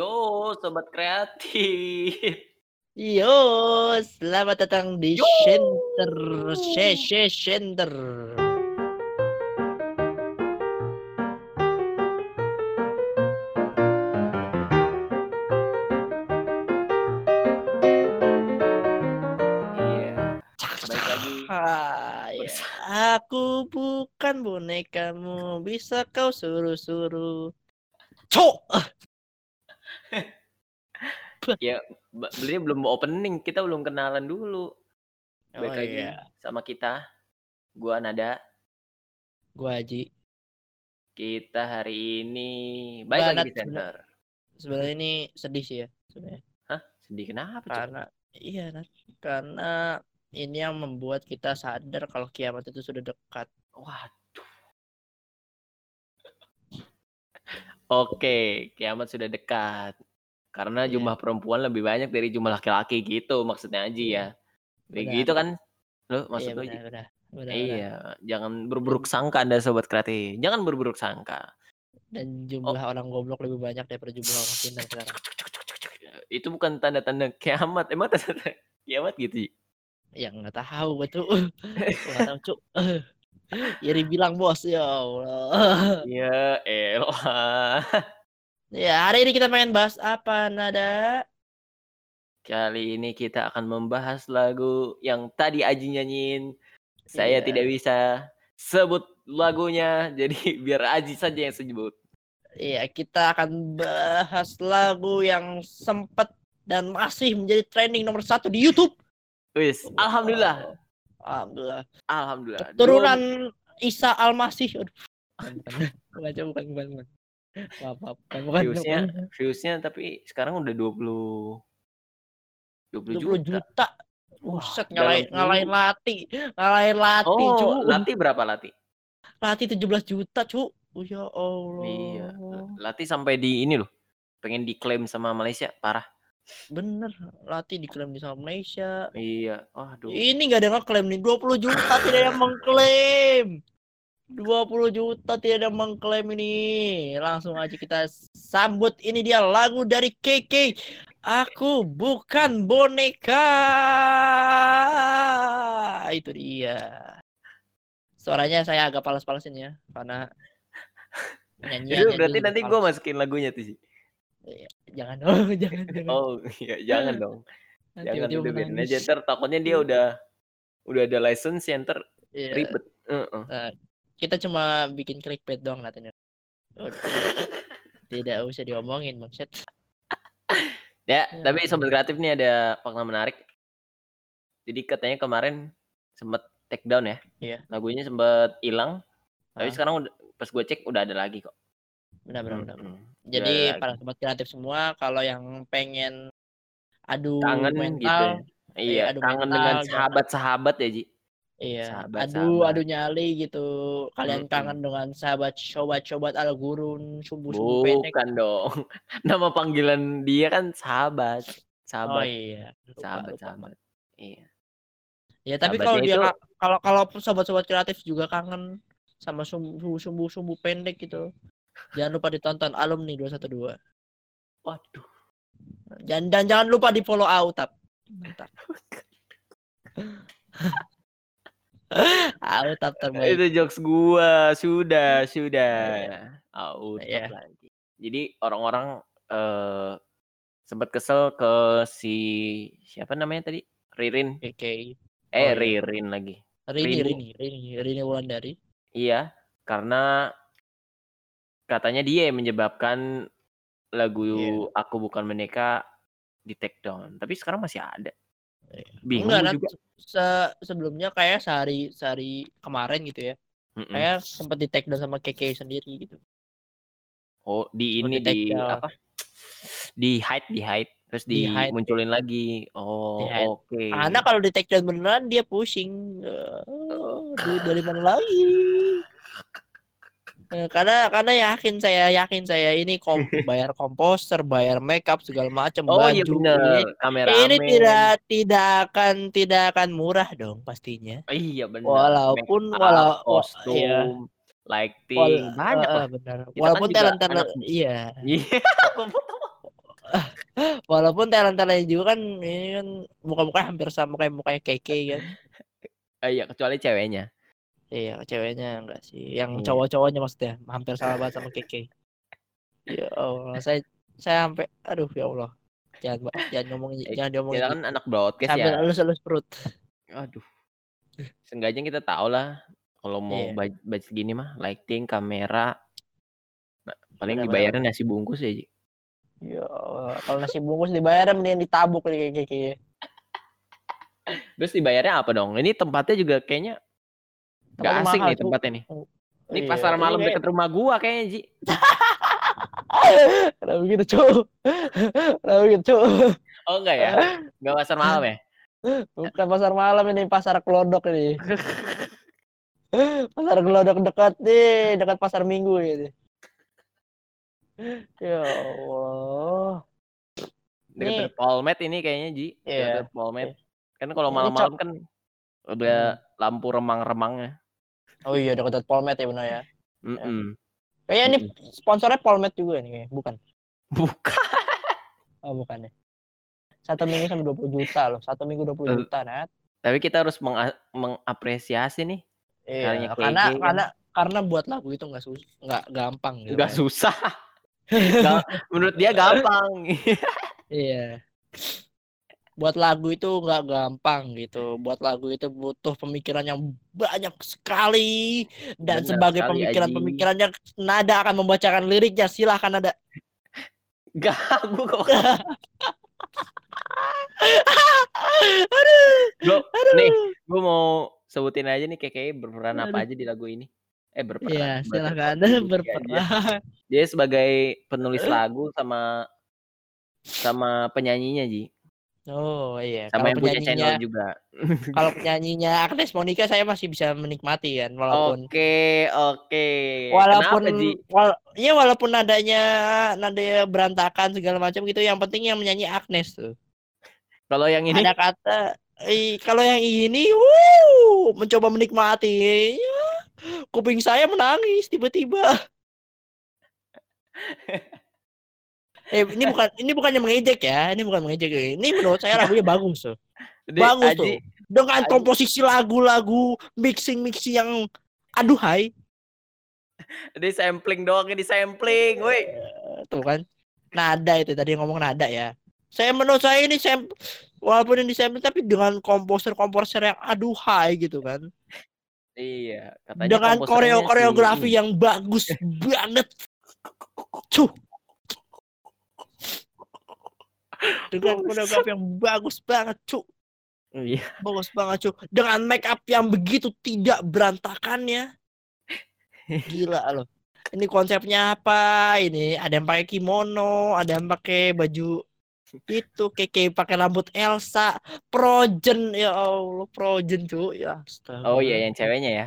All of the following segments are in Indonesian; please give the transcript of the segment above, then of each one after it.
Yo, sobat kreatif. Yo, selamat datang di Yo. Center She Center. Iya. Bersama- aku bukan bonekamu, bisa kau suruh-suruh. Cok, Ya, beliau belum opening, kita belum kenalan dulu. oh Baik lagi iya, sama kita. Gua Nada. gua Haji. Kita hari ini baik lagi di center. Sebenarnya ini sedih sih ya, sebenarnya. Hah? Sedih kenapa? Karena iya, Nat. karena ini yang membuat kita sadar kalau kiamat itu sudah dekat. Waduh. Oke, kiamat sudah dekat. Karena Iya. jumlah perempuan lebih banyak dari jumlah laki-laki gitu maksudnya Aji ya. Kayak Benar. gitu kan? Lo maksud iya, benar, benar, benar, benar. Iya, jangan berburuk sangka Anda sobat kreatif. Jangan berburuk sangka. Dan Oh. jumlah orang goblok lebih banyak daripada jumlah orang pintar sekarang. Itu bukan tanda-tanda kiamat. Emang tanda kiamat gitu? Ya nggak tahu gue tuh. Gua nggak tahu cuk. Iri bilang bos ya Allah. Ya elah. Ya hari ini kita pengen bahas apa nada? Kali ini kita akan membahas lagu yang tadi Aji nyanyiin. Saya Iya. tidak bisa sebut lagunya, jadi biar Aji saja yang sebut. Iya kita akan bahas lagu yang sempat dan masih menjadi trending nomor satu di YouTube. Wis, alhamdulillah. Alhamdulillah. Alhamdulillah. Turunan Isa Al-Masih. Aduh. Bukan, bukan, bukan, bukan, bukan. Maaf, maaf. Bukan, Viewsnya, viewsnya tapi sekarang udah 20 20 20 juta. juta. Wah, Buset, dalam ngalahin. Lati. Ngalahin Lati, cu. Oh, Lati berapa Lati? Lati 17 juta, cu. Oh, ya Allah. Iya. Lati sampai di ini loh. Pengen diklaim sama Malaysia, parah. Bener, Lati diklaim di sama Malaysia. Iya. Waduh. Ini nggak ada yang ngeklaim nih. 20 juta tidak ada yang mengklaim. 20 juta tidak ada mengklaim ini. Langsung aja kita sambut. Ini dia lagu dari KK. Aku bukan boneka. Itu dia. Suaranya saya agak pales-palesin ya. Karena Itu berarti nanti gue masukin lagunya tuh sih. Jangan dong, jangan. jangan. Oh, iya, jangan dong. Nanti Jangan udah biarin aja takutnya dia udah udah ada license ntar Iya. ribet. Heeh. Nah, kita cuma bikin clickbait doang. Udah. Tidak usah diomongin, maksud. Ya, Ya. tapi sobat kreatif nih ada fakta menarik. Jadi katanya kemarin sempat take down ya. Iya. Lagunya sempat hilang. Tapi Ah. sekarang udah pas gue cek udah ada lagi kok. Benar, benar, benar. Mm-mm. Jadi Udah para sobat kreatif semua, kalau yang pengen adu kangen gitu. mental, ya. Iya, adu kangen mental, dengan sahabat-sahabat ya, Ji. Iya, Sahabat, adu sahabat. adu nyali gitu. Kalian Mm-mm. kangen dengan sahabat sobat-sobat al gurun, sumbu-sumbu pendek. Bukan dong. Nama panggilan dia kan sahabat. Oh Sahabat, iya, lupa, sahabat, lupa. sahabat. Iya. Ya, tapi kalau dia itu- ka- kalau kalau sobat-sobat kreatif juga kangen sama sumbu sumbu sumbu pendek gitu. Jangan lupa ditonton alumni 212. Waduh. Dan dan jangan lupa di follow Autap. Mantap. Autap terbaik. Itu jokes gua, sudah, sudah. Out Iya. lagi. Jadi orang-orang eh sempat kesel ke si siapa namanya tadi? Ririn. Oke. Eh, Oh, iya. Ririn lagi. Rini, Rini. Rini, Rini, Wulandari. Iya, karena katanya dia yang menyebabkan lagu Iya. Aku Bukan Boneka di take down. Tapi sekarang masih ada. Bingung Enggak, juga. Se- sebelumnya kayak sehari sehari kemarin gitu ya. Mm-mm. Kayak sempat di take down sama KK sendiri gitu. Oh, di ini di di apa? Di hide, di hide, terus Di hide. dimunculin lagi. Oh, Di oke. Karena kalau di take down beneran dia pusing. Oh, duit dari mana lagi? Eh, Karena karena yakin saya yakin saya ini kom bayar komposer, bayar makeup segala macam Oh baju. iya bener, Ini, kamera ini tidak tidak akan tidak akan murah dong pastinya. Oh, iya bener. Walaupun Make up, walau wa- kostum, iya. lighting, Wal- banyak eh, lah. benar. Kita kan Walaupun juga talent talent iya. Iya. Walaupun talent-talent juga kan ini kan muka-muka hampir sama kayak mukanya Keke kan. Eh, iya, kecuali ceweknya. Iya, ceweknya enggak sih. Yang Iya. cowok-cowoknya maksudnya hampir sama banget sama Keke. Ya Allah, saya saya sampai aduh ya Allah. Jangan jangan ngomong Eh, jangan diomongin Kita gitu. kan anak broadcast Sambil ya. elus-elus perut. Aduh. Seenggaknya kita tahu lah kalau mau Iya. budget budget segini mah lighting, kamera. Nah, paling Benar, dibayarin nasi bungkus ya, Ji. Ya Allah, kalau nasi bungkus dibayar mendingan ditabuk nih Keke. Terus dibayarnya apa dong? Ini tempatnya juga kayaknya Tempatnya asing nih tempatnya nih. Ini Iya, pasar malam kayak- deket rumah gua kayaknya, Ji. Kenapa begitu, Cuk? Kenapa begitu, Cuk? Oh enggak ya? Enggak pasar malam ya? Bukan pasar malam ini, pasar kelodok ini. pasar kelodok dekat nih, dekat pasar minggu ini. Ya Allah. Deket Polmed ini kayaknya, Ji. Iya. Deket Polmed. Kan kalau malam-malam kan udah lampu remang-remangnya. Oh iya, dekat Polmed ya benar ya. Mm-mm. Kayaknya ini sponsornya Polmed juga nih, bukan? Bukan. Oh, bukan ya. Satu minggu sampai 20 juta loh. Satu minggu 20 Eh, juta, Nat. Tapi kita harus menga- mengapresiasi nih. Iya, karena kan. karena karena buat lagu itu nggak sus nggak gampang gitu. Enggak kan. susah. Ga- menurut dia gampang. Iya. Buat lagu itu nggak gampang gitu. Buat lagu itu butuh pemikiran yang banyak sekali dan Benar sebagai pemikiran-pemikirannya Nada akan membacakan liriknya. Silahkan Nada. Gagu kok. Aduh. Aduh. nih, gue mau sebutin aja nih KKI berperan apa Aduh. aja di lagu ini. Eh berperan. Iya, berarti silahkan kontribusi aja. berperan. Dia sebagai penulis lagu sama sama penyanyinya Ji. Oh iya, Sama kalau yang punya penyanyinya channel juga. kalau penyanyinya Agnes Monica saya masih bisa menikmati kan walaupun Oke, oke. walaupun Kenapa, Ji? wal, ya walaupun nadanya nadanya berantakan segala macam gitu yang penting yang menyanyi Agnes tuh Kalau yang ini ada kata eh, kalau yang ini wuh, mencoba menikmati ya, kuping saya menangis tiba-tiba eh ini bukan ini bukannya mengejek ya. Ini bukan mengejek. Ini menurut saya lagunya bagus tuh bagus Aji, tuh. Dengan Aji. komposisi lagu-lagu mixing mixing yang aduhai. Di sampling doang di sampling, woi. Eh, tuh kan. Nada itu tadi ngomong nada ya. Saya menurut saya ini sam walaupun ini sampling tapi dengan komposer komposer yang aduhai gitu kan. Iya, katanya dengan koreo koreografi yang bagus banget. Cuh dengan koreografi yang bagus banget cuh Iya. bagus banget cuy dengan make up yang begitu tidak berantakannya. Gila loh. Ini konsepnya apa? Ini ada yang pakai kimono ada yang pakai baju itu keke pakai rambut Elsa. Projen ya Allah Projen cuy ya astaga. Oh iya, yang ceweknya ya.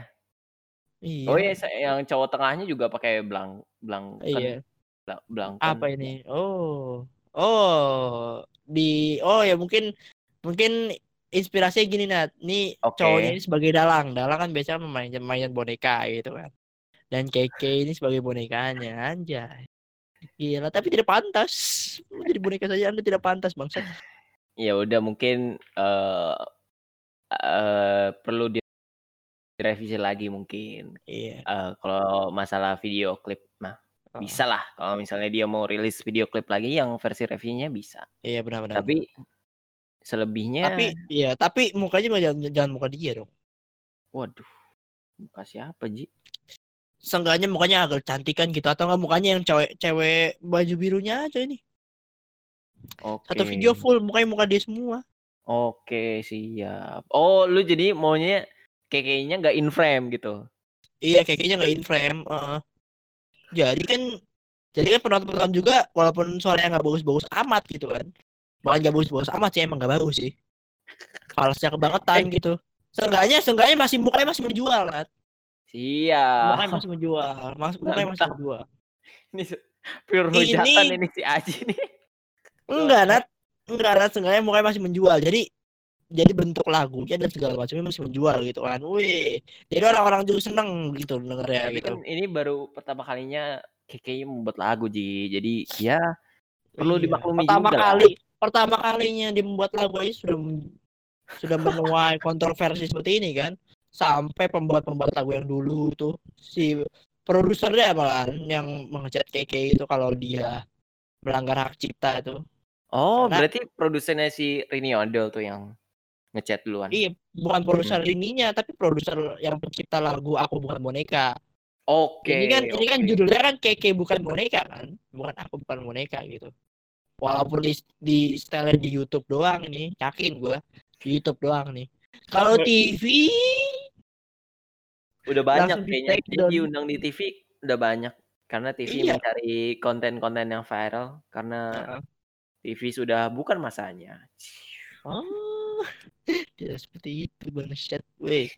iya. Oh iya, yang cowok tengahnya juga pakai belang belang iya. Belang, belang apa ini? oh oh di oh ya mungkin mungkin inspirasinya gini Nat. Nih Oke. cowoknya ini sebagai dalang. Dalang kan biasanya memainkan mainan boneka gitu kan. Dan keke ini sebagai bonekanya anjay. Gila tapi tidak pantas. Jadi boneka saja anda tidak pantas bangsa Ya udah mungkin eh eh, perlu di- direvisi lagi mungkin. iya. Eh, kalau masalah video klip mah. Bisa lah. Kalau misalnya dia mau rilis video klip lagi yang versi reviewnya bisa. iya benar-benar Tapi selebihnya, tapi iya tapi mukanya jangan jangan muka dia dong waduh, muka siapa Ji? Seenggaknya mukanya agak cantikan gitu atau enggak mukanya yang cewek cewek baju birunya aja ini Oke. satu video full mukanya muka dia semua Oke, siap. Oh, lu jadi maunya kayaknya nggak in frame gitu. Iya kayaknya nggak in frame. heeh. Jadi kan jadi kan penonton-penonton juga walaupun suaranya nggak bagus-bagus amat gitu kan. Bahkan nggak bagus-bagus amat sih emang nggak bagus sih. Falsnya kebangetan gitu. Seenggaknya seenggaknya masih mukanya masih menjual kan. Siap. Mukanya masih menjual. Mas, mukanya masih menjual. Ini pure Ini- hujatan ini si Aji nih. Enggak Nat. Enggak Nat seenggaknya mukanya masih menjual. Jadi jadi bentuk lagunya dan segala macamnya masih menjual gitu kan. Wih. Jadi orang-orang juga seneng gitu dengernya Tapi gitu. kan ini baru pertama kalinya KKI membuat lagu Ji. Jadi ya Perlu Iya. dimaklumi pertama juga lah. kali pertama kalinya dia membuat lagu aja sudah sudah menuai kontroversi seperti ini kan sampai pembuat-pembuat lagu yang dulu tuh si produsernya malah yang mengecat KK itu kalau dia melanggar hak cipta itu Oh, Karena- berarti produsernya si Rini Odol tuh yang ngechat duluan. iya bukan produser Hmm. ininya tapi produser yang pencipta lagu aku bukan boneka Oke. ini kan ini kan judulnya kan KK bukan boneka kan bukan aku bukan boneka gitu walaupun di di setelan di YouTube doang ini yakin gua di YouTube doang nih kalau TV udah banyak kayaknya Jadi down. diundang di TV udah banyak karena TV Iya. mencari konten-konten yang viral karena Heeh. TV sudah bukan masanya. oh tidak seperti itu bang Syed weh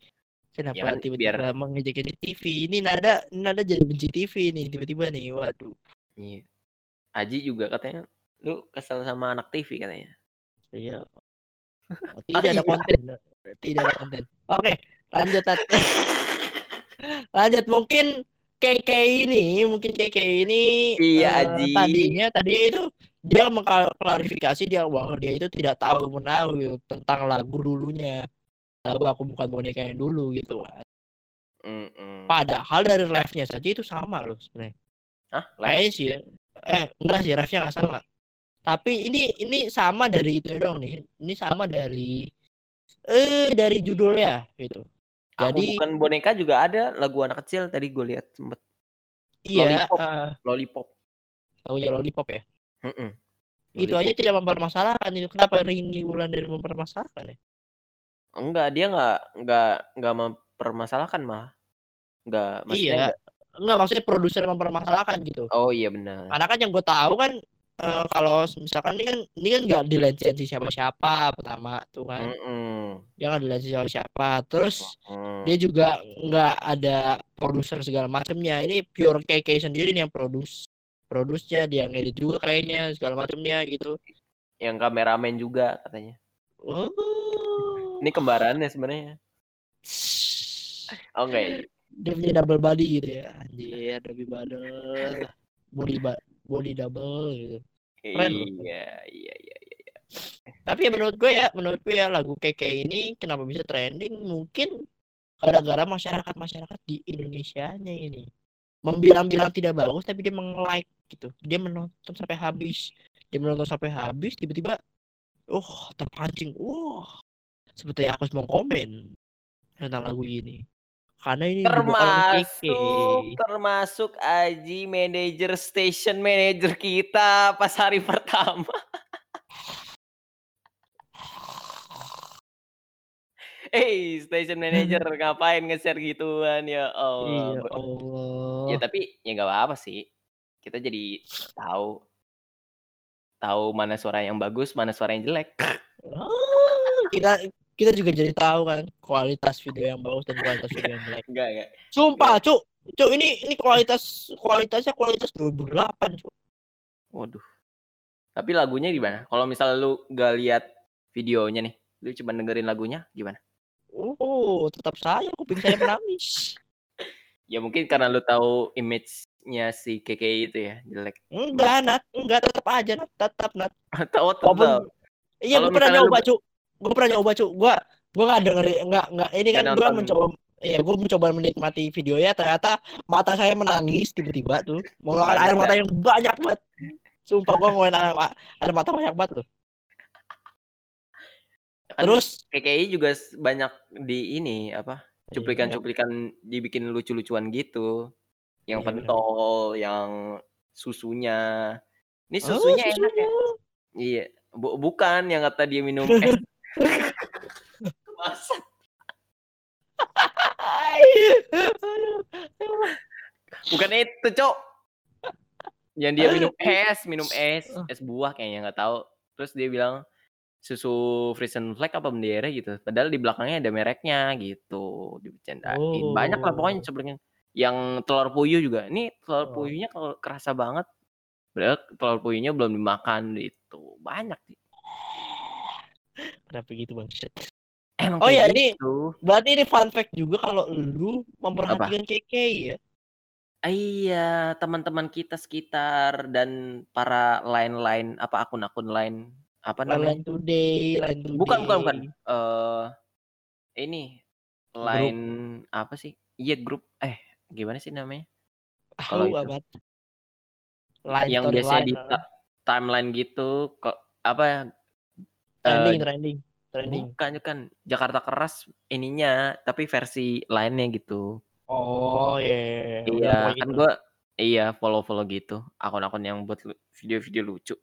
kenapa Ya tiba-tiba mengejek TV ini nada nada jadi benci TV nih tiba-tiba nih waduh. Iya. Aji juga katanya lu kesel sama anak TV katanya. iya. Oh, tidak ada konten. Tidak ada konten. Oke lanjut lanjut mungkin KK ini mungkin KK ini Iya, eh, Aji. tadinya tadi itu dia mengklarifikasi dia bahwa dia itu tidak tahu menahu gitu, tentang lagu dulunya lagu aku bukan boneka yang dulu gitu kan Mm-mm. padahal dari live-nya saja itu sama loh sebenarnya Hah? Kayaknya sih ya. eh enggak sih live-nya nggak sama tapi ini ini sama dari itu dong nih ini sama dari eh dari judulnya gitu Aku jadi bukan boneka juga ada lagu anak kecil tadi gue lihat sempet iya Lollipop. eh, lollipop. oh ya lollipop ya Mm-mm. itu aja tidak mempermasalahkan itu kenapa Rini Wulandari mempermasalahkan ya Enggak, dia enggak enggak enggak mempermasalahkan malah. Enggak, maksudnya iya enggak- enggak maksudnya produser mempermasalahkan gitu Oh iya benar. karena kan yang gue tahu kan eh, kalau misalkan ini kan ini kan nggak dilisensi siapa-siapa pertama tuh kan Mm-mm. dia nggak dilisensi siapa siapa terus Mm. dia juga nggak ada produser segala macamnya ini pure KK sendiri nih yang produce produsnya dia ngedit juga kayaknya segala macamnya gitu Yang kameramen juga katanya. oh Ini kembarannya sebenarnya. Oh enggak ya? dia punya double body gitu ya anjir double body body body double gitu Keren loh. Iya, iya, iya, iya. tapi ya menurut gue ya menurut gue ya lagu KK ini kenapa bisa trending mungkin gara-gara masyarakat masyarakat di Indonesia nya ini membilang-bilang tidak bagus tapi dia meng-like gitu dia menonton sampai habis dia menonton sampai habis tiba-tiba oh terpancing wah seperti aku mau komen tentang lagu ini karena ini. Termasuk termasuk Aji manajer station manager kita pas hari pertama. Eh, station manager ngapain nge-share gituan ya Allah. iya. Allah Ya tapi ya nggak apa-apa sih. Kita jadi tahu tahu mana suara yang bagus, mana suara yang jelek. Ah, kita kita juga jadi tahu kan kualitas video yang bagus dan kualitas video yang jelek. Enggak, enggak. Sumpah, cuk. Cuk, ini ini kualitas kualitasnya kualitas 2008, cuk. Waduh. Tapi lagunya gimana? Kalau misalnya lu gak lihat videonya nih, lu cuma dengerin lagunya gimana? Oh, tetap saya kuping saya menangis. Ya mungkin karena lu tahu image-nya si KKI itu ya, jelek. Enggak, Nat. Enggak, tetap aja, Nat. Tetap, Nat. Tahu tetap. Iya, gue pernah lu- nyoba, cuk. Gue pernah nyoba, cuk. Gua gua enggak dengerin enggak enggak ini kan Nggak nonton. mencoba Iya, gue mencoba menikmati videonya ternyata mata saya menangis tiba-tiba tuh. Mengeluarkan air mata yang banyak banget. Sumpah gua ngeluarin air, air mata banyak banget tuh. Kan Terus KKI juga banyak di ini apa? Iya, Cuplikan-cuplikan dibikin lucu-lucuan gitu. Yang Iya, pentol, yang susunya. Ini Oh, susunya enak ya. Iya, Bu- bukan yang kata dia minum es. Bukan itu, Cok. Yang dia minum es, minum es, es buah kayaknya nggak tahu. Terus dia bilang susu Frisian Flag apa bendera gitu. Padahal di belakangnya ada mereknya gitu. Dibicarain. Banyak lah pokoknya Oh. Yang telur puyuh juga. Ini telur Oh. puyuhnya kalau kerasa banget. Padahal telur puyuhnya belum dimakan gitu. Banyak sih. Kenapa gitu bang? Emang Oh ya, ini gitu. berarti ini fun fact juga kalau lu memperhatikan KK ya. Iya, teman-teman kita sekitar dan para lain-lain apa akun-akun lain apa namanya? Line today, line today. Bukan bukan bukan. Eh ini line apa sih? Iya grup eh gimana sih namanya? Kalau lupa itu. Line yang biasanya line, di timeline gitu kok apa ya? trending, eh, trending, trending. bukan kan Jakarta keras ininya tapi versi lainnya gitu. Oh iya. udah Iya, pokoknya kan gitu. gua iya follow-follow gitu akun-akun yang buat video-video lucu.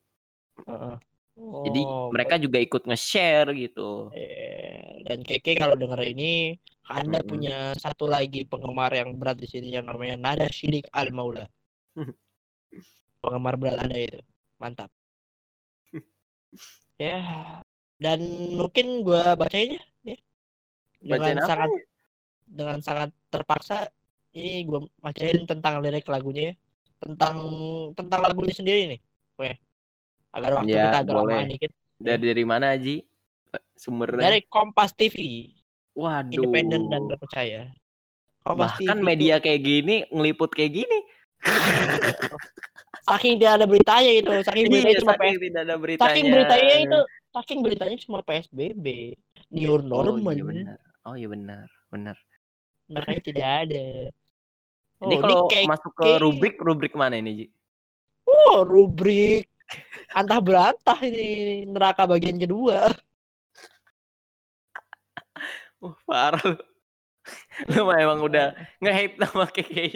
Jadi Oh, mereka juga ikut nge-share gitu. Eh, dan Keke kalau denger ini Anda Mm-mm. punya satu lagi penggemar yang berat di sini yang namanya Nada Shilik Al Maula. penggemar berat Anda itu. Mantap. ya. Dan mungkin gua bacain ya. ya. Bacain Dengan apa? sangat dengan sangat terpaksa ini gua bacain tentang lirik lagunya ya. Tentang tentang lagunya sendiri nih. Oke. Agar waktu Ya, kita agak boleh. lama dikit. Dari dari mana Ji? Sumbernya? Dari Kompas TV. Waduh. independen dan terpercaya. Kompas Bahkan TV media kayak gini ngeliput kayak gini. saking dia ada beritanya itu, saking Iya, beritanya cuma saking PS, tidak ada beritanya. saking beritanya itu, saking beritanya cuma PSBB, new Oh normal, iya benar. Oh iya benar, benar. makanya tidak ada. Ini Oh, kalau kayak- masuk ke kayak- rubrik, rubrik mana ini Ji? oh, rubrik antah berantah ini neraka bagian kedua. Wah parah lu. Lu mah emang udah nge-hate sama KKI.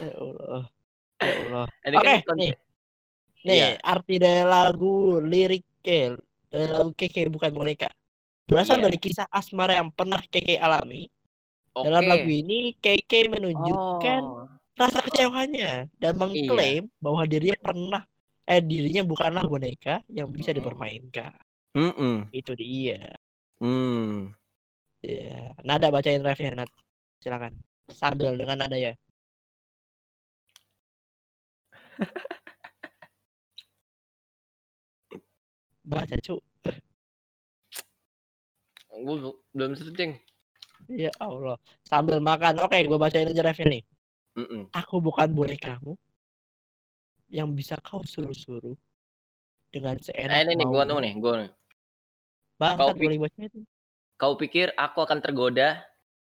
Ya Allah. Ya Allah. Ini Oke, kan konten- nih. Nih, Iya. arti dari lagu lirik eh, dari lagu Keke bukan boneka. Berasal Iya. dari kisah asmara yang pernah Keke alami. Oke. Dalam lagu ini, Keke menunjukkan Oh. Rasa kecewanya dan mengklaim bahwa dirinya pernah eh dirinya bukanlah boneka yang bisa dipermainkan. Mm-mm. Itu dia. Hmm. Ya. Nada bacain refnya, Nat. Silakan. Sambil dengan nada ya. Baca, Cuk. Gue belum searching. Ya Allah. Sambil makan. Oke, gue bacain aja refnya nih. Mm-mm. Aku bukan bonekamu yang bisa kau suruh-suruh dengan Eh, seenak ini nih, nemu nih, gue nih. Bangsat Kau pik- baca itu. Kau pikir aku akan tergoda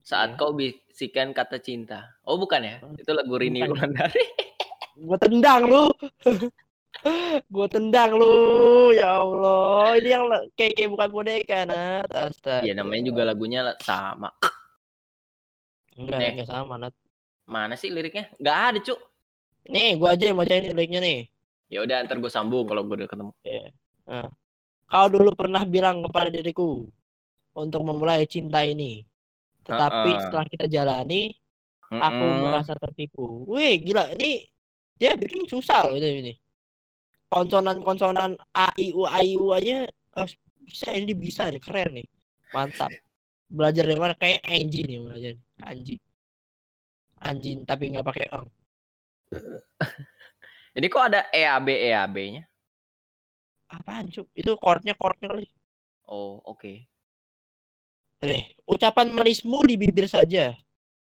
saat Iya. kau bisikan kata cinta. Oh bukan ya? Itu lagu Rini. Wulandari. Gue tendang lu. gue tendang lu. Ya Allah. Ini yang kayak kayak bukan boneka, Nat. Astaga. Iya namanya juga lagunya la- sama. Enggak, Nih. enggak sama, Nat. Mana sih liriknya? Gak ada cuk. Nih, gue aja yang bacain liriknya nih. Ya udah ntar gue sambung kalau gue udah ketemu. Kau dulu pernah bilang kepada diriku untuk memulai cinta ini. Tetapi Ha-ha. setelah kita jalani, aku Mm-mm. merasa tertipu. Wih, gila. Ini dia bikin susah loh ini. ini. Konsonan-konsonan A, I, U, A, I, U aja oh, bisa ini bisa nih, keren nih. Mantap. Belajar dari mana? Kayak anjing nih belajar. Anjing. Anjing tapi nggak pakai ong. Ini kok ada EAB EAB-nya? Apaan cuk? Itu chordnya chordnya kali. Oh oke. Nih, ucapan manismu di bibir saja.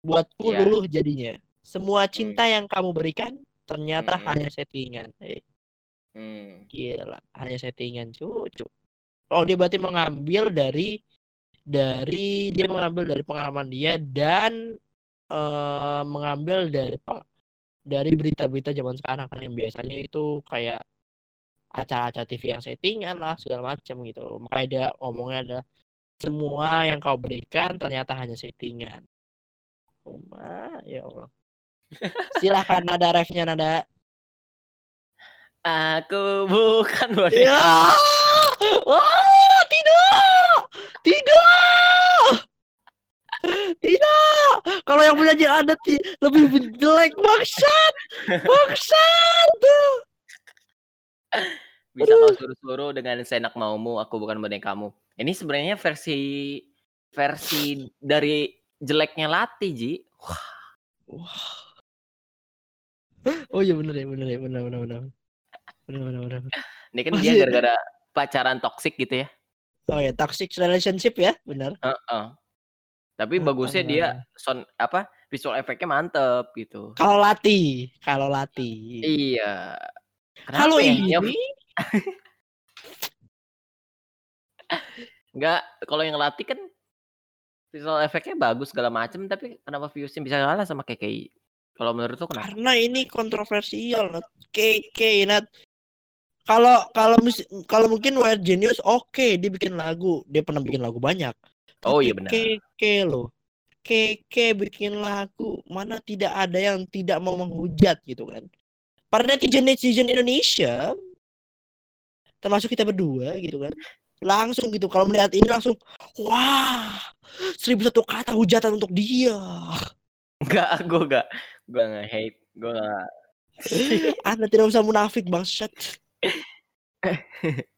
Buatku Iya. luluh jadinya. Semua cinta yang kamu berikan ternyata Mm-mm. hanya settingan. Eh, Hmm. Gila, hanya settingan cucu. Oh, dia berarti mengambil dari dari dia mengambil dari pengalaman dia dan eh, mengambil dari dari berita-berita zaman sekarang kan yang biasanya itu kayak acara-acara TV yang settingan lah segala macam gitu. Makanya dia ngomongnya ada semua yang kau berikan ternyata hanya settingan. Cuma ya Allah. Silahkan nada refnya nada. Aku bukan boneka. Ya. Oh, tidak. Tidak. Tidak. Kalau yang punya ada ti- lebih jelek bangsat. Bangsat. Bisa kau suruh-suruh dengan seenak maumu. Aku bukan bonekamu. Ini sebenarnya versi versi dari jeleknya Lati Ji. Wah. Oh iya bener ya bener ya bener bener bener. Bener bener bener. Ini kan Oh, dia iya. gara-gara pacaran toksik gitu ya. Oh ya toxic relationship ya bener. Heeh. Tapi Ah, bagusnya dia son apa visual efeknya mantep gitu. Kalau latih, kalau latih. Iya. Kalau ya? ini Enggak, kalau yang latih kan visual efeknya bagus segala macem, tapi kenapa viewsnya bisa kalah sama KKI? Kalau menurut lo kenapa? karena ini kontroversial Nat. KK Nat kalau kalau kalau mungkin Wild Genius oke dia bikin lagu dia pernah bikin lagu banyak Oh, iya benar. KK loh KK bikin lagu mana tidak ada yang tidak mau menghujat gitu kan para netizen netizen Indonesia termasuk kita berdua gitu kan langsung gitu kalau melihat ini langsung wah seribu satu kata hujatan untuk dia Enggak, gue enggak. Gue enggak hate. Gue enggak. anda tidak usah munafik bangsat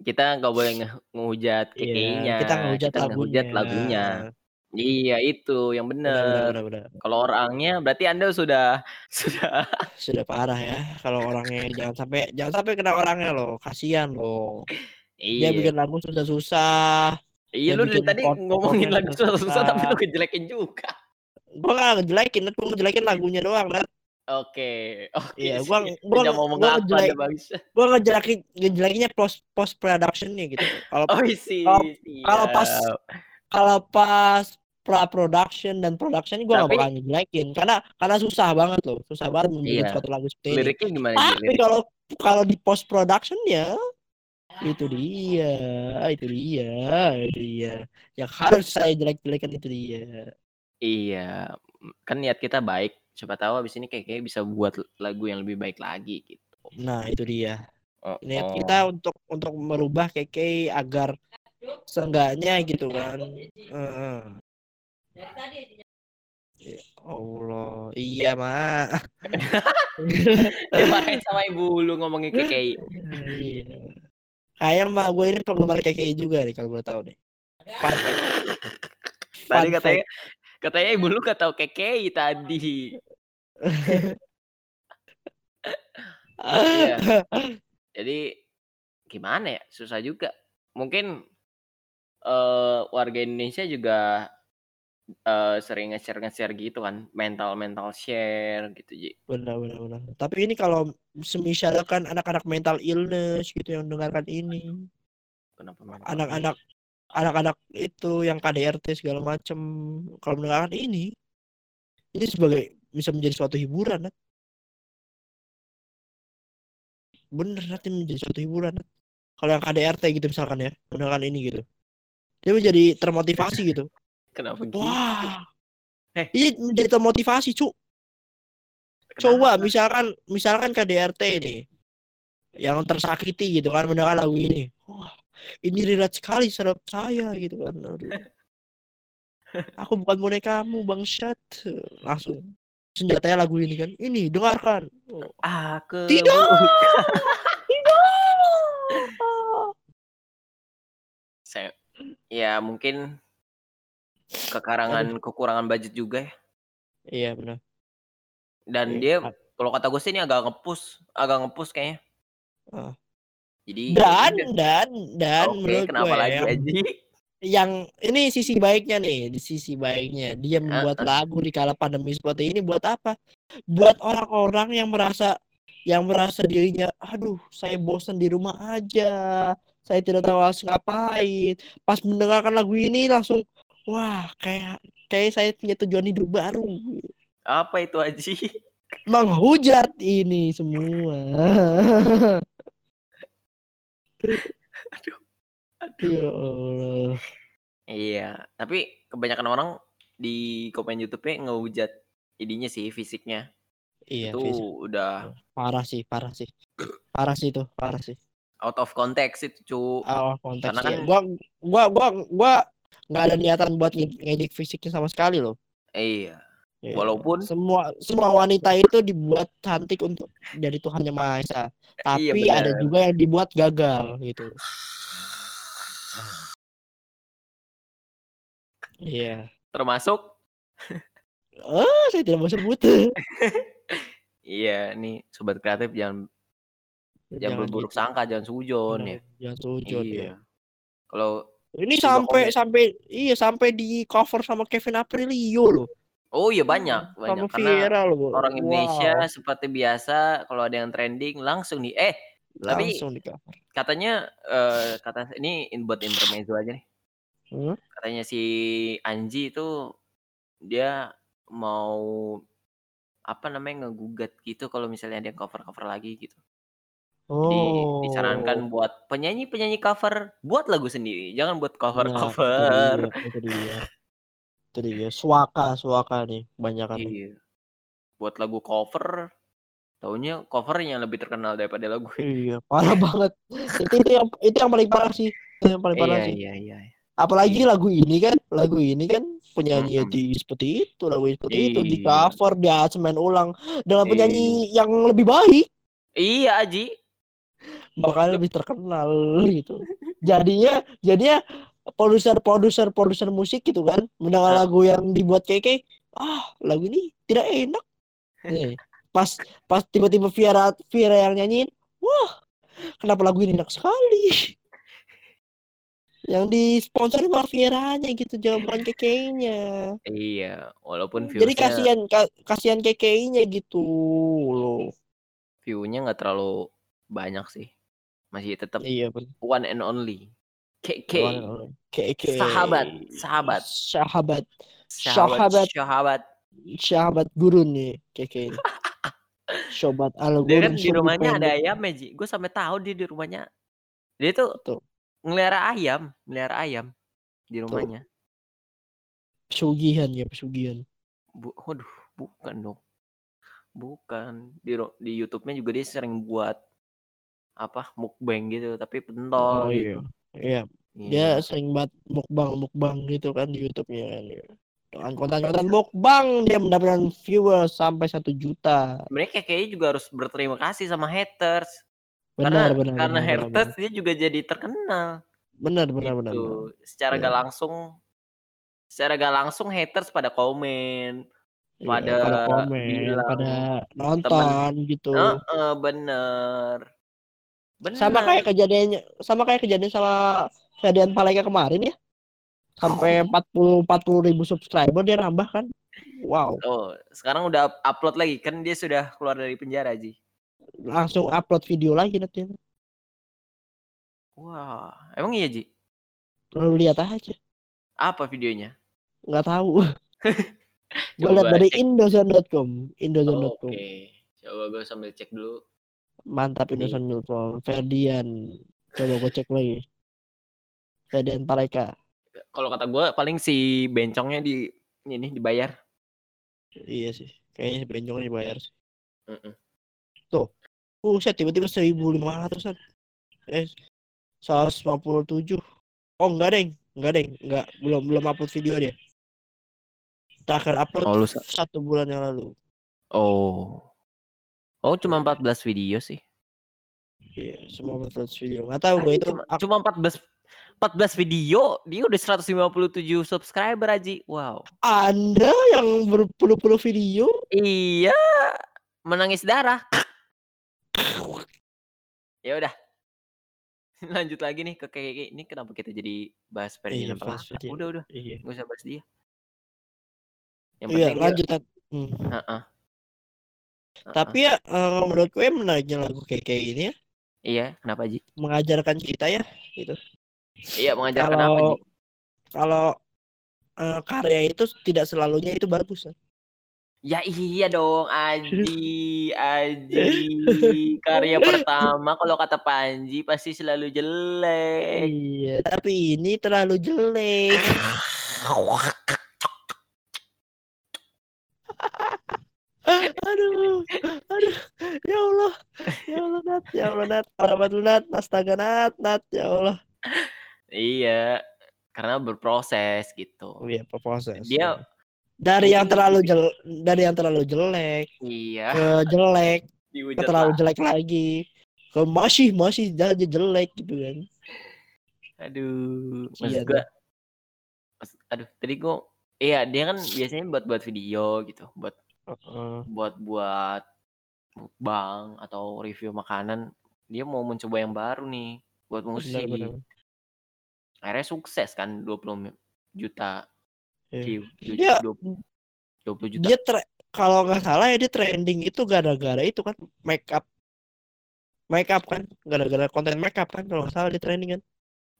Kita enggak boleh nge ngehujat Iya, KKI-nya. kita ngehujat lagunya. ngehujat lagunya. Iya, itu yang Benar. Kalau orangnya berarti Anda sudah sudah Sudah parah ya kalau orangnya jangan sampai jangan sampai kena orangnya loh. Kasihan loh. Dia iya. bikin lagu susah-susah. Iya dia lu dari tadi ngomongin lagu susah-susah tapi susah. lu ngejelekin juga. Gua gak ngejelekin, gua ngejelekin lagunya doang, Nat. Oke, oke. Iya, gua gua Udah mau Anda bagus. Gua ngejelekin ngejelekinnya post post productionnya gitu. Kalau Oh, sih. Kalau- pas kalau pas pra production dan production gua gak bakal ngejelekin karena karena susah banget loh. Susah banget membuat Iya. suatu lagu seperti ini. liriknya gimana? Tapi kalau kalau di post production ya itu dia, itu dia, itu dia. Yang harus saya jelek-jelekan itu dia. Iya, kan niat kita baik. Siapa tahu abis ini kayak kayak bisa buat lagu yang lebih baik lagi gitu. Nah, itu dia. Oh, Niat oh. kita untuk untuk merubah KK agar seenggaknya gitu kan. Ya Allah, iya mak. Dimarahin sama ibu lu ngomongin. Iya. Kayak mah gue ini penggemar KK juga nih kalau boleh tahu nih. Tadi katanya katanya ibu lu gak tahu KKI tadi. Iya. Jadi gimana ya? Susah juga. Mungkin eh warga Indonesia juga eh sering nge-share nge-share gitu kan, mental-mental share gitu, Ji. benar benar benar tapi ini kalau semisalkan anak-anak mental illness gitu yang dengarkan ini Kenapa mental anak-anak anak-anak itu yang KDRT segala macam kalau mendengarkan ini ini sebagai bisa menjadi suatu hiburan Nat. bener nanti menjadi suatu hiburan Nat. kalau yang KDRT gitu misalkan ya mendengarkan ini gitu dia menjadi termotivasi gitu Kenapa gitu? wah Eh. ini menjadi termotivasi cuk coba misalkan misalkan KDRT ini yang tersakiti gitu kan mendengar lagu ini ini relate sekali terhadap saya gitu kan Aduh. aku bukan bonekamu bangsat langsung senjatanya lagu ini kan ini dengarkan Oh, Aku Tidak! tidak Saya, ya mungkin kekarangan kekurangan budget juga ya. iya benar Dan Iya. dia kalau kata gue sih ini agak ngepus, agak ngepus kayaknya. Ah. Jadi dan ya dan dan Oke, menurut kenapa gue lagi yang, Aji? yang ini sisi baiknya nih di sisi baiknya dia membuat lagu di kala pandemi seperti ini buat apa? Buat orang-orang yang merasa yang merasa dirinya aduh saya bosan di rumah aja saya tidak tahu harus ngapain. Pas mendengarkan lagu ini langsung wah kayak kayak saya punya tujuan hidup baru. Apa itu Aji? menghujat ini semua Aduh. ya Allah Iya, tapi kebanyakan orang di komen YouTube-nya ngehujat ininya sih fisiknya. iya itu Fis. udah parah sih parah sih parah sih itu parah sih out of context itu cu. awal konteks Karena ya. kan- gua gua gua gua nggak ada niatan buat nge- ngejek fisiknya sama sekali loh Iya. Ya. Walaupun semua semua wanita itu dibuat cantik untuk jadi Tuhan yang Maha Esa Iya, tapi ada benar. juga yang dibuat gagal gitu iya termasuk oh saya tidak mau sebut iya nih sobat kreatif jangan jangan berburuk gitu. sangka, jangan sujon ya. Jangan ya Iya. Kalau ini sampai komen. sampai iya sampai di cover sama Kevin Aprilio loh Oh iya banyak, Sampai banyak karena viral loh. orang Indonesia Wow. seperti biasa kalau ada yang trending langsung nih. Eh, tapi Langsung di cover. katanya eh kata ini in- buat intermezzo aja nih. Hmm? Katanya si Anji itu dia mau apa namanya ngegugat gitu kalau misalnya ada yang cover-cover lagi gitu. Jadi Oh. disarankan buat penyanyi-penyanyi cover buat lagu sendiri, jangan buat Nah, cover-cover. itu dia, itu dia. Itu dia. Suaka, suaka nih banyak kan. Iya. Buat lagu cover, taunya cover yang lebih terkenal daripada lagu. Iya, parah banget. Itu itu yang itu yang paling parah sih. Itu yang paling parah Iya, sih. iya, iya. Apalagi lagu ini kan, lagu ini kan penyanyi Mm-mm. di seperti itu, lagu seperti itu di Iya. cover, di aransemen ulang dengan Iya. penyanyi yang lebih baik, Iya, Aji. bakal lebih terkenal gitu. Jadinya jadinya produser produser produser musik gitu kan mendengar lagu yang dibuat keke ah lagu ini tidak enak. Nih, pas pas tiba-tiba Viera Viera yang nyanyiin wah kenapa lagu ini enak sekali? Yang disponsori malah Vieranya gitu jangan bukan kekenya Iya, walaupun jadi views-nya kasihan ka- kasihan kekenya gitu loh. View-nya nggak terlalu banyak sih. Masih tetap iya one and only. KK. keke Sahabat, sahabat. sahabat Sahabat, Sahabat. sahabat. sahabat gurun nih ini. sobat al Dia kan di rumahnya ada ayam ya, Ji. Gue sampai tahu dia di rumahnya. Dia tuh Tuh. ngelihara ayam, melihara ayam di rumahnya. pesugihan ya pesugihan Bu, waduh, bukan dong. Bukan. Di di YouTube-nya juga dia sering buat apa mukbang gitu, tapi pentol oh gitu. iya iya dia sering banget mukbang mukbang gitu kan di YouTube-nya kan ya. dengan konten-konten mukbang dia mendapatkan viewers sampai satu juta kayak kayaknya juga harus berterima kasih sama haters. benar karena benar karena benar, benar, haters dia juga jadi terkenal. benar benar benar, gitu. benar. Secara Iya. gak langsung secara gak langsung haters pada komen. Iya, pada pada komen bilang, pada nonton gitu Heeh, bener. Bener. sama kayak kejadiannya sama kayak kejadian sama kejadian Paleka kemarin ya sampai 40 40 ribu subscriber dia nambah kan wow Oh, sekarang udah up- upload lagi kan dia sudah keluar dari penjara, Ji. langsung upload video lagi nanti Wah, emang iya, Ji? lalu lihat aja Apa videonya? nggak tahu gue lihat dari cek. indozone.com Oke. indozone.com Coba gue sambil cek dulu. Mantap Ini. indozone.com Ferdian. Coba gue cek lagi. Ferdian Paleka Kalau kata gue paling si bencongnya di ini dibayar. iya sih. Kayaknya benjongnya dibayar sih. Mm-mm. Buset tiba-tiba 1500an eh 157 oh enggak deng. Enggak deng. Enggak belum belum upload video dia. Terakhir upload Oh, satu bulan yang lalu. Oh. Oh, cuma 14 video sih. iya semua upload video nggak tahu gue itu cuma, ak- cuma 14 14 video, dia udah 157 subscriber Aji. Wow. anda yang berpuluh-puluh video Iya, menangis darah. ya udah. Lanjut lagi nih ke kayak ini kenapa kita jadi bahas Iya, Ferdinand Palaka? Ferdinand. Udah udah, iya nggak usah bahas dia. Yang iya penting dia- lanjut Nat. Hmm. Heeh. Heeh. Tapi ya eh, menurut gue menariknya lagu kayak kayak ini ya iya, kenapa Ji? mengajarkan kita ya Iya, mengajarkan apa kalau Ji? kalau eh, karya itu tidak selalunya itu bagus ya. Ya iya dong, Aji, Aji. Karya pertama kalau kata Panji pasti selalu jelek. Iya, tapi ini terlalu jelek. aduh, aduh, ya Allah, ya Allah Nat, ya Allah Nat, lu Nat, astaga Nat, Nat, ya Allah. Iya, karena berproses gitu. Oh iya, proses. Dia dari yang mungkin terlalu jel, dari yang terlalu jelek iya, ke jelek, ke terlalu jelek lagi, ke masih masih jadi jelek gitu kan. Aduh, maksud Iya mas- aduh, tadi gua iya, dia kan biasanya buat buat video gitu, buat Heeh. buat buat mukbang atau review makanan. Dia mau mencoba yang baru nih buat musik. Benar, benar. Akhirnya sukses kan 20 mi- juta Iya. view. Dia 20 20 juta. dia tre- kalau nggak salah ya dia trending itu gara-gara itu kan make up make up kan gara-gara konten make up kan kalau nggak salah dia trending kan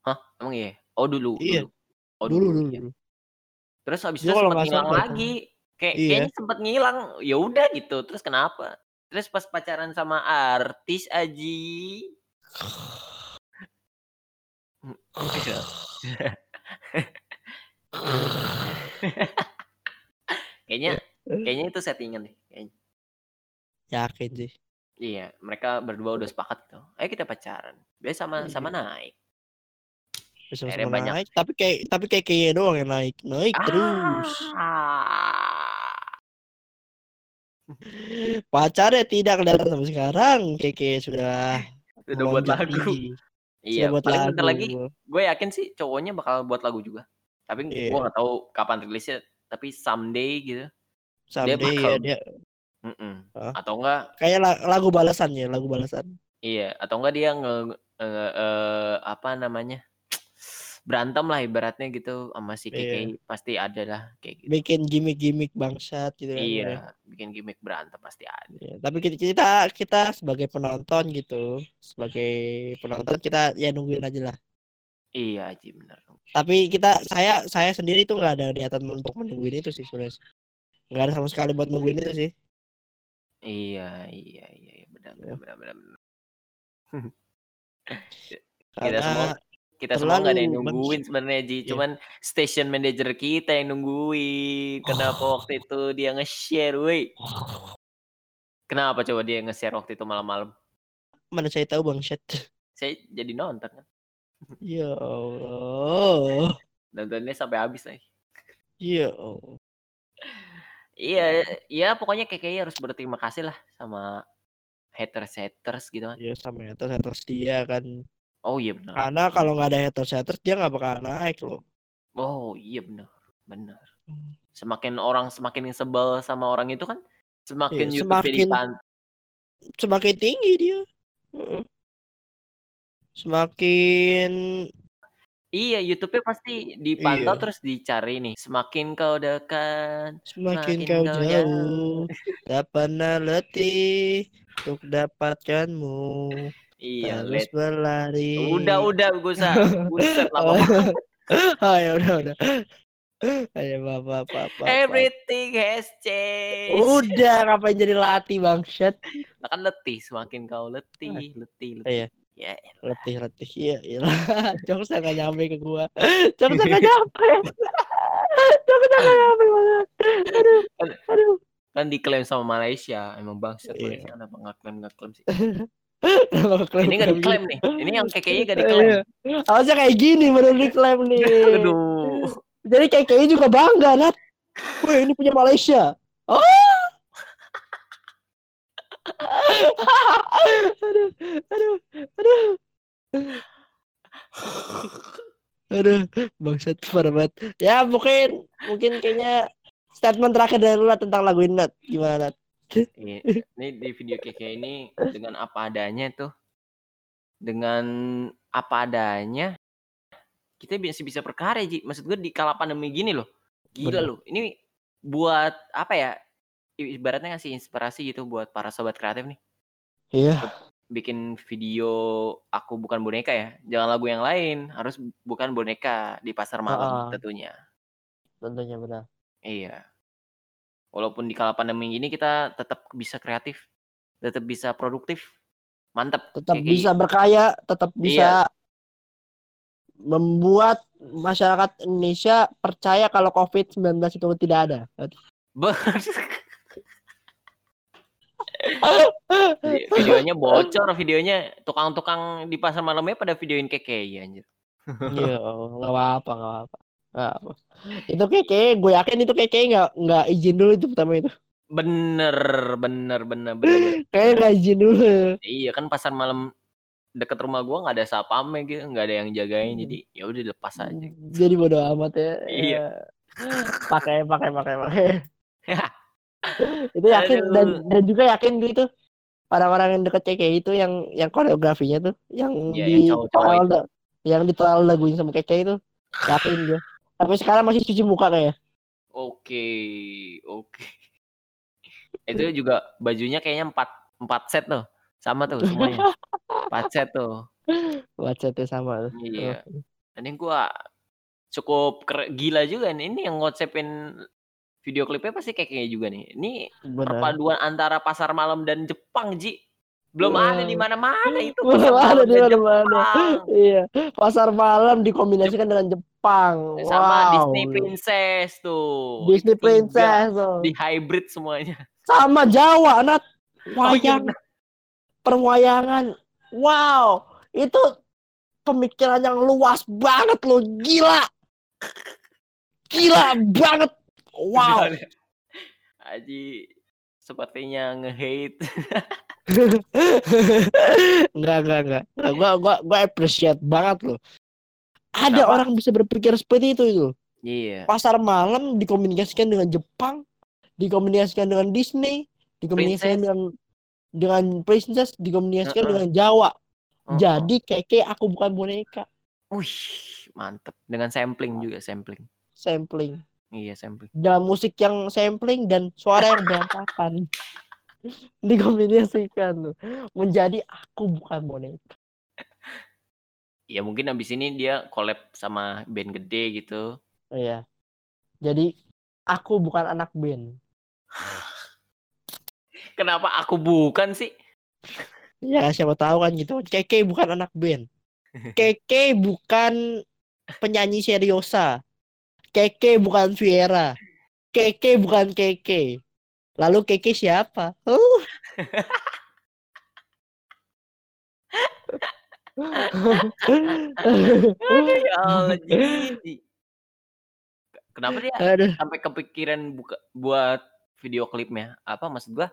Hah? Emang iya? Oh dulu. Iya. dulu. Oh dulu dulu, iya. dulu. Terus habis itu kalau sempat salah, lagi. Kayak Iya. kayaknya sempat ngilang. Ya udah gitu. Terus kenapa? Terus pas pacaran sama artis Aji. Hmm, gitu. kayaknya kayaknya itu settingan deh. Kayaknya. yakin sih Iya, mereka berdua udah sepakat tuh. Ayo kita pacaran. Biasa sama Iya. sama naik. bisa Akhirnya sama banyak. naik tapi kayak tapi kayak kayaknya doang yang naik naik terus Ah. Pacarnya tidak kelihatan sampai sekarang keke sudah Udah buat lagu. Iya, sudah buat paling lagu bentar lagi gue yakin sih cowoknya bakal buat lagu juga. Tapi Iya. gue nggak tahu kapan rilisnya. Tapi someday gitu. someday ya bakal- dia Mm-mm. Hah? Atau enggak? kayak la- lagu balasan ya lagu balasan Iya. Atau enggak dia nge, nge- eh, apa namanya berantem lah ibaratnya gitu sama si Iya. KK pasti ada lah kayak gitu. bikin gimmick-gimmick bangsat gitu kan ya. Iya, bikin gimmick berantem pasti ada. Ya, tapi kita, kita kita sebagai penonton gitu sebagai penonton kita ya nungguin aja lah Iya, Ji bener. tapi kita saya saya sendiri tuh nggak ada niatan untuk menungguin itu sih sebenarnya nggak ada sama sekali buat nungguin itu sih Iya, iya, iya, iya, benar, benar, benar, benar. benar. Kita karena semua kita semua nggak ada yang terlalu nungguin sebenarnya Ji, Iya. cuman station manager kita yang nungguin. Kenapa waktu itu dia nge-share, woi? Kenapa coba dia nge-share waktu itu malam-malam? mana saya tahu bang Syed Saya jadi nonton kan. ya Allah Nontonnya sampai habis lagi. ya Allah Iya, iya pokoknya KKI harus berterima kasih lah sama haters-haters gitu kan. ya sama haters haters dia kan Oh iya benar. karena kalau nggak ada haters haters dia nggak bakal naik loh Oh iya benar. Benar. Hmm. Semakin orang semakin sebel sama orang itu kan semakin Iya, YouTube jadi semakin- pan- semakin tinggi dia Heeh. semakin Iya, YouTube-nya pasti dipantau Iya. terus dicari nih. Semakin kau dekat, semakin Semakin kau kau jauh tak pernah letih untuk dapatkanmu iya, terus let. berlari Udah, udah, Gusa. Buset lama oh, banget. oh ya udah udah ayo bapak bapak Everything has changed. udah ngapain jadi latih bangsat Nah, kan letih, semakin kau letih, letih, letih. Iya. Ya, letih letih iya iya jokes nggak nyampe ke gua jokes nggak nyampe jokes nggak nyampe banget aduh aduh kan diklaim sama Malaysia. Emang bangsat Iya. Malaysia kenapa nggak klaim nggak klaim sih? Klaim- Ini klaim diklaim gitu? nih. Ini yang KKI nggak diklaim. Iya. harusnya kayak gini baru diklaim nih Aduh. jadi kayaknya juga bangga nat Wih ini punya Malaysia oh aduh aduh aduh aduh bangsat parah banget ya mungkin mungkin kayaknya statement terakhir dari lu tentang lagu ini Nat. gimana Nat? Iya, Ini di video KK ini dengan apa adanya tuh. Dengan apa adanya kita bisa bisa perkara Ji. Maksud gue di kala pandemi gini loh. Gila Bener. loh. Ini buat apa ya? Ibaratnya ngasih inspirasi gitu buat para sobat kreatif nih. iya Bikin video aku bukan boneka ya. Jangan lagu yang lain, harus bukan boneka di pasar malam Ah. tentunya. tentunya benar Iya. Walaupun di kala pandemi ini kita tetap bisa kreatif, tetap bisa produktif. Mantap. tetap KKI. bisa berkaya tetap bisa Iya. membuat masyarakat Indonesia percaya kalau COVID-19 itu tidak ada videonya bocor, videonya tukang-tukang di pasar malamnya pada videoin KKI anjir. Iya, nggak apa-apa, nggak apa-apa. Nggak apa. Itu keke, gue yakin itu keke nggak nggak izin dulu itu pertama itu. Bener, bener, bener, bener. Kayaknya nggak izin dulu. iya kan pasar malam deket rumah gua nggak ada sapamnya gitu, nggak ada yang jagain, Hmm. jadi ya udah dilepas aja. Jadi bodo amat ya. Iya. Ya. Pakai, pakai, pakai, pakai. itu yakin Aduh. dan dan juga yakin gitu orang-orang yang deket keke itu yang yang koreografinya tuh yang Iya, di yang da- yang di total lagunya sama keke itu yakin dia. Tapi sekarang masih cuci muka kayak. Oke, oke. Itu juga bajunya kayaknya empat empat set tuh. Sama tuh semuanya. Empat set tuh. Whatsappnya sama. tuh. Iya. Ini gua cukup gila juga nih. Ini yang ngocepin video klipnya pasti kayak kayak juga nih. Ini Benar. perpaduan antara pasar malam dan Jepang, Ji. Belum ada di Wah. mana-mana itu Belum ada di mana-mana. Iya, pasar malam dikombinasikan dengan Jepang. Sama wow. Disney Princess tuh. Disney Princess tuh. Di hybrid semuanya. Sama Jawa, Nat. Oh iya Wayang, benar. perwayangan. Wow, itu pemikiran yang luas banget loh, gila. Gila banget. Wow. Aji sepertinya nge-hate. enggak, enggak, enggak. Gua gua gua appreciate banget loh. Ada Kenapa? orang bisa berpikir seperti itu itu. Iya. Pasar malam dikomunikasikan dengan Jepang, dikomunikasikan dengan Disney, dikomunikasikan Princess. dengan dengan princess, dikomunikasikan Heeh. dengan Jawa. Oh, Jadi keke aku bukan boneka. Wih, mantep. Dengan sampling juga, sampling. sampling. Iya, sampling. Dalam musik yang sampling dan suara yang berantakan. dikombinasikan. Menjadi aku bukan boneka. Ya mungkin abis ini dia collab sama band gede gitu. Iya. Jadi aku bukan anak band. Kenapa aku bukan sih? Ya siapa tahu kan gitu. Keke bukan anak band. Keke bukan penyanyi seriosa. Keke bukan Viera. Keke bukan Keke. Lalu Keke siapa? Uh. ya Allah. Kenapa dia Aduh. sampai kepikiran buka buat video klipnya? Apa maksud gua?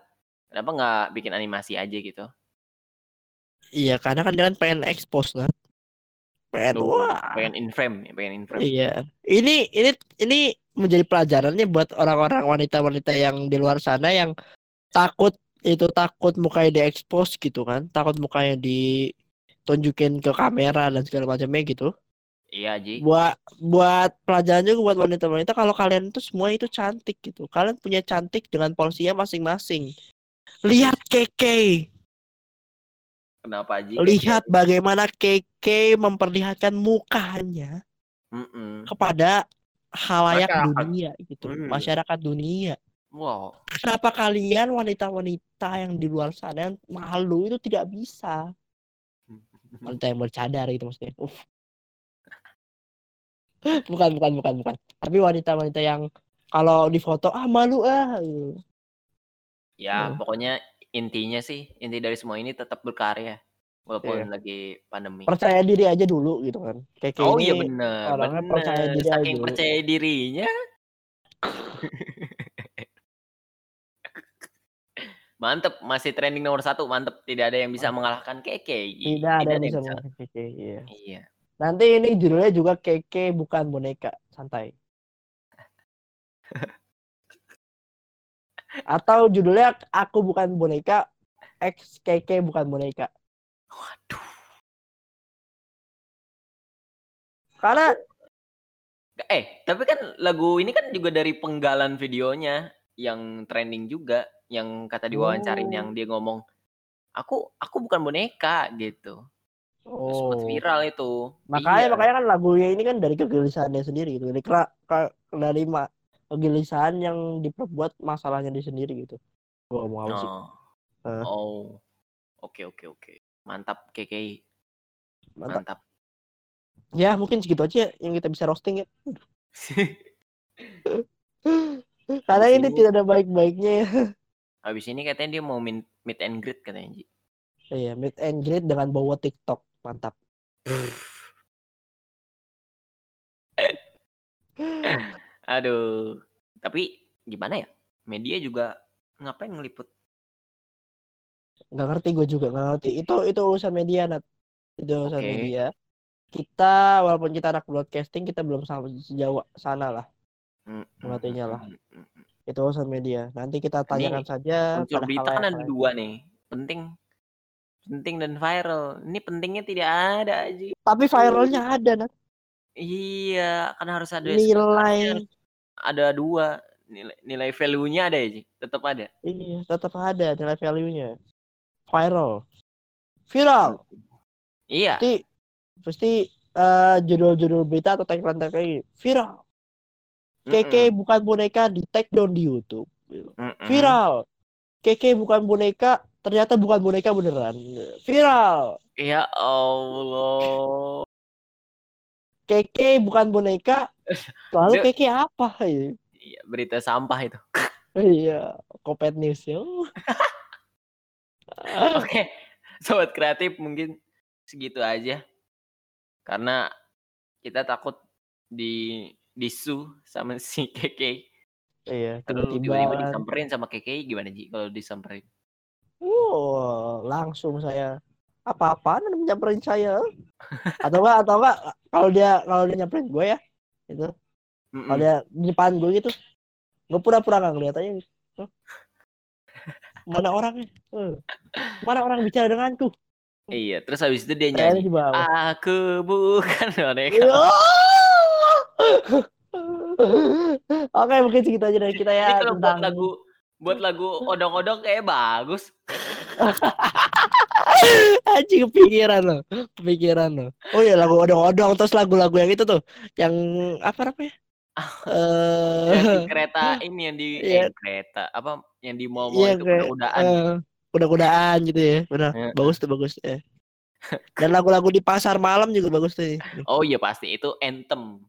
Kenapa nggak bikin animasi aja gitu? Iya, karena kan dia kan pengen expose kan. Pengen Tuh, wah. pengen in frame, ya, pengen in frame. Iya. Ini ini ini menjadi pelajarannya buat orang-orang wanita-wanita yang di luar sana yang takut itu takut mukanya diekspos gitu kan. Takut mukanya ditunjukin ke kamera dan segala macamnya gitu. Iya, Ji. Buat buat pelajaran juga buat wanita-wanita kalau kalian itu semua itu cantik gitu. Kalian punya cantik dengan porsinya masing-masing. Lihat Keke. Kenapa, Ji? Lihat bagaimana Keke memperlihatkan mukanya Mm-mm. kepada halayak Masyarakat. dunia gitu, Hmm. masyarakat dunia. Wow. Kenapa kalian wanita-wanita yang di luar sana yang malu itu tidak bisa? Wanita yang bercadar gitu maksudnya. Uff. Bukan, bukan, bukan, bukan. Tapi wanita-wanita yang kalau di foto ah malu ah. gitu. Ya, Hmm. pokoknya intinya sih, inti dari semua ini tetap berkarya. Walaupun Iya. lagi pandemi. Percaya diri aja dulu gitu kan. Kayak Oh iya bener, orangnya percaya bener. diri aja Saking dulu. percaya dirinya. Mantep, masih trending nomor satu, mantep. Tidak ada yang bisa mengalahkan Keke. tidak ada yang bisa mengalahkan Keke. Iya. Iya. Nanti ini judulnya juga Keke bukan boneka, santai. Atau judulnya aku bukan boneka, X Keke bukan boneka. Waduh. Karena Eh, tapi kan lagu ini kan juga dari penggalan videonya yang trending juga, yang kata diwawancarin Oh. yang dia ngomong, aku aku bukan boneka gitu. Terus sempat oh, viral itu. makanya Iya. makanya kan lagunya ini kan dari kegelisahannya sendiri gitu. Dari kela- ke- dari ma- kegelisahan yang diperbuat masalahnya di sendiri gitu. Gua ngomong apa sih? Oh. Oh. Oke oke oke. Mantap KKI. Mantap. Mantap. Ya mungkin segitu aja yang kita bisa roasting ya. Karena ini ini- tidak ada baik-baiknya ya. Habis ini katanya dia mau meet and greet katanya Ji. Iya, meet and greet dengan bawa TikTok. Mantap. Aduh. Tapi gimana ya? Media juga ngapain ngeliput? Nggak ngerti gue juga, nggak ngerti. Itu itu urusan media, Nat. Itu urusan Oke. media. Kita, walaupun kita anak broadcasting, kita belum sampai sejauh sana lah. Mm, lah. Itu urusan media. Nanti kita tanyakan saja Unsur pada berita kan ada dua nih. Penting penting dan viral. Ini pentingnya tidak ada Ji. Tapi viralnya ada, Nat. Iya, kan harus ada Nilai ada dua nilai nilai value-nya ada ya, Ji? Tetap ada. Iya, tetap ada nilai value-nya. Viral. Viral. Iya. Pasti pasti eh, judul-judul berita atau tagline-tagline viral. Keke bukan boneka di take down di YouTube. Mm-mm. Viral. Keke bukan boneka, ternyata bukan boneka beneran. Viral. Ya Allah. Keke bukan boneka, lalu Keke apa? Iya, berita sampah itu. Iya, Kopet News ya. Oke, sobat kreatif mungkin segitu aja. Karena kita takut di disu sama si Keke. Iya, Kalau tiba-tiba. disamperin sama Keke gimana Ji kalau disamperin? Wow, langsung saya apa-apaan nyamperin saya? Atau enggak atau enggak kalau dia kalau dia nyamperin gue ya, itu Mm-mm. kalau dia di depan gue gitu, gue pura-pura nggak ngeliat aja. gitu. Mana orangnya? Eh, Mana orang bicara denganku? Iya, terus habis itu dia nyanyi. Aku bukan boneka. Oke, mungkin segitu aja dari kita Ini ya buat tentang lagu buat lagu odong-odong kayak bagus. Anjing kepikiran loh, kepikiran loh. Oh iya lagu odong-odong terus lagu-lagu yang itu tuh, yang apa namanya? Yang di Eh, kereta ini yang di Iya. eh, kereta apa yang di mall Iya, itu kuda-kudaan. eh, kuda-kudaan gitu ya, benar. Iya. Bagus tuh bagus. Ya. Dan lagu-lagu di pasar malam juga bagus tuh. Oh iya pasti itu anthem.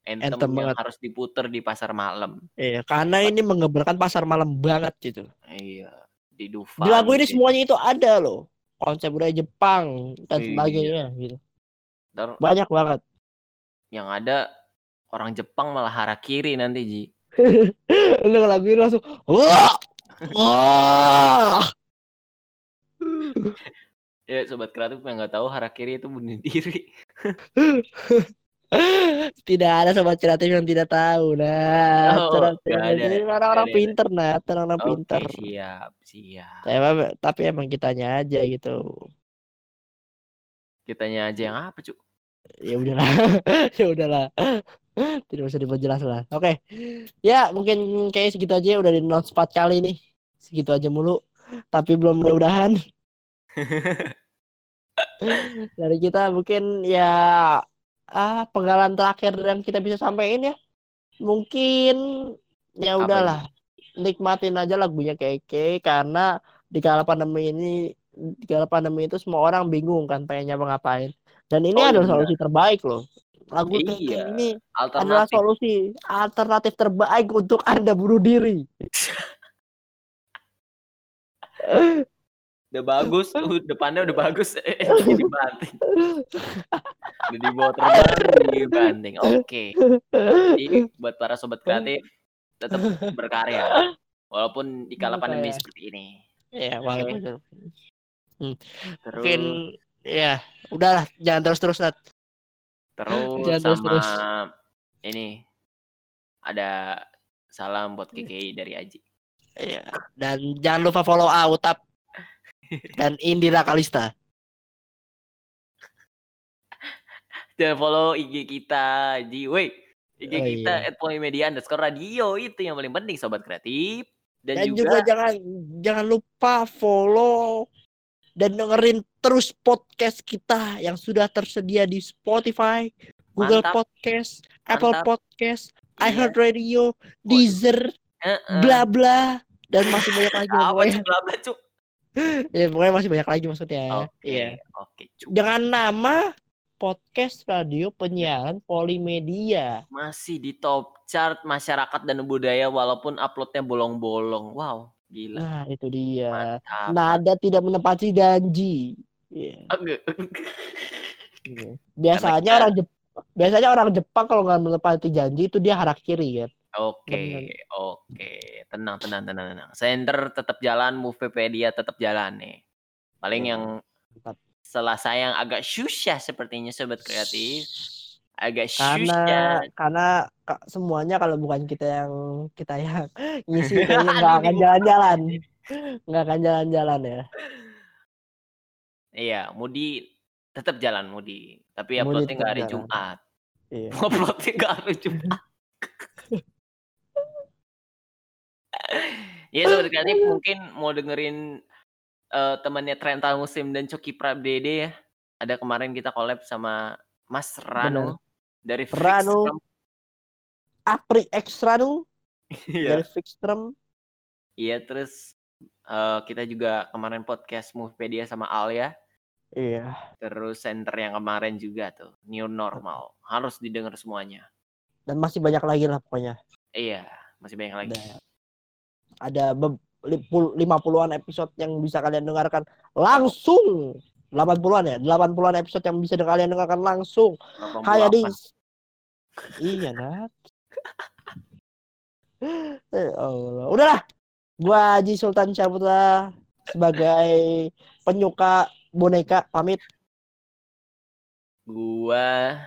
Anthem, Anthem yang banget. harus diputer di pasar malam. Iya, karena ini mengeberkan pasar malam banget gitu. Iya, di Dufan. Di lagu ini gitu. semuanya itu ada loh. Konsep budaya Jepang dan Iya. sebagainya gitu. Ntar Banyak banget. yang ada orang Jepang malah harakiri nanti Ji. Lu lagu ini langsung wah. Wah. Ya sobat kreatif yang nggak tahu harakiri itu bunuh diri. Tidak ada sobat kreatif yang tidak tahu. Nah, Oh, ini orang-orang pinter nah, orang-orang Oke pinter. siap siap. Tapi, tapi emang kitanya aja gitu. Kitanya aja yang apa cu? Ya udahlah. ya udahlah. Tidak usah diperjelas lah. Oke. Ya, mungkin kayak segitu aja udah di non spot kali nih. Segitu aja mulu. Tapi belum mudah-mudahan dari kita mungkin ya ah penggalan terakhir yang kita bisa sampaikan ya. Mungkin ya udahlah. Nikmatin aja lagunya Keke karena di kala pandemi ini di kala pandemi itu semua orang bingung kan pengennya apa ngapain. Dan ini Oh, adalah iya. solusi terbaik loh. Lagu Keke Iya. ini adalah Alternatif. solusi alternatif terbaik untuk Anda bunuh diri. Udah bagus, depannya udah bagus, eh, eh, dibanting. Udah dibawa terbang, dibanting. Oke. Jadi buat para sobat kreatif tetap berkarya walaupun di kala pandemi Berkarya. seperti ini. Ya, walaupun Terus mungkin ya udahlah jangan terus-terus Nat. terus Jangan sama terus-terus. ini ada salam buat KKI dari Aji. Iya. Dan jangan lupa follow Autap dan Indira Kalista. Dan follow IG kita, Ji. Woi, IG Oh, kita iya. at Polimedia underscore radio itu yang paling penting sobat kreatif. Dan, Dan, juga, juga, jangan jangan lupa follow dan dengerin terus podcast kita yang sudah tersedia di Spotify, Google Mantap. Podcast, Apple Mantap. Podcast, Iya. iHeartRadio, Deezer, Heeh. bla bla dan masih banyak lagi Apa bla bla, Cuk? Ya, pokoknya masih banyak lagi maksudnya. Oke, Iya. oke, Cuk. Dengan nama podcast radio penyiaran Polimedia. Masih di top chart masyarakat dan budaya walaupun uploadnya bolong-bolong. Wow, gila. Nah, itu dia. Mantap. Nada tidak menepati janji. Iya. Oke. Iya. Biasanya kita- orang Jep- biasanya orang Jepang kalau nggak menepati janji itu dia harakiri kan. Oke, Bener. oke. Tenang, tenang, tenang, tenang. Center tetap jalan, Movepedia tetap jalan nih. Paling Iya, yang selasa yang agak susah sepertinya sobat kreatif. Agak Karena susah. karena ka- semuanya kalau bukan kita yang kita yang ngisi kayaknya nggak akan jalan-jalan. Nggak akan jalan-jalan ya. Iya, Mudi tetap jalan Mudi. Tapi uploadnya nggak hari jalan. Jumat. Iya. Uploadnya nggak hari Jumat. Ya kreatif mungkin mau dengerin eh, temannya Trenta Muslim dan Coki Prabdede ya. Ada kemarin kita collab sama Mas Rano dari Fix Rano. Apri Extra nu Iya. dari Fixstrum. Iya terus eh, kita juga kemarin podcast Movepedia sama Alia. Iya. Terus center yang kemarin juga tuh New Normal harus didengar semuanya. Dan masih banyak lagi lah pokoknya. Iya masih banyak lagi. Ada ada be- li- pul- 50-an episode yang bisa kalian dengarkan langsung. 80-an ya? 80-an episode yang bisa kalian dengarkan langsung. Kayak di 88. Iya, Nat. Eh, Allah. Udahlah. Gua Haji Sultan Syaputra sebagai penyuka boneka pamit. Gua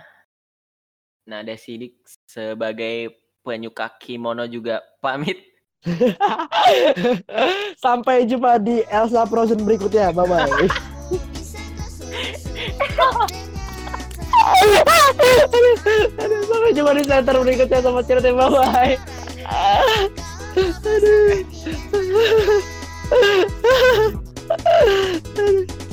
Nada Sidik sebagai penyuka kimono juga pamit. Sampai jumpa di Elsa Frozen berikutnya. Bye bye. Sampai jumpa di center berikutnya sama cerita bye bye. Aduh. Aduh.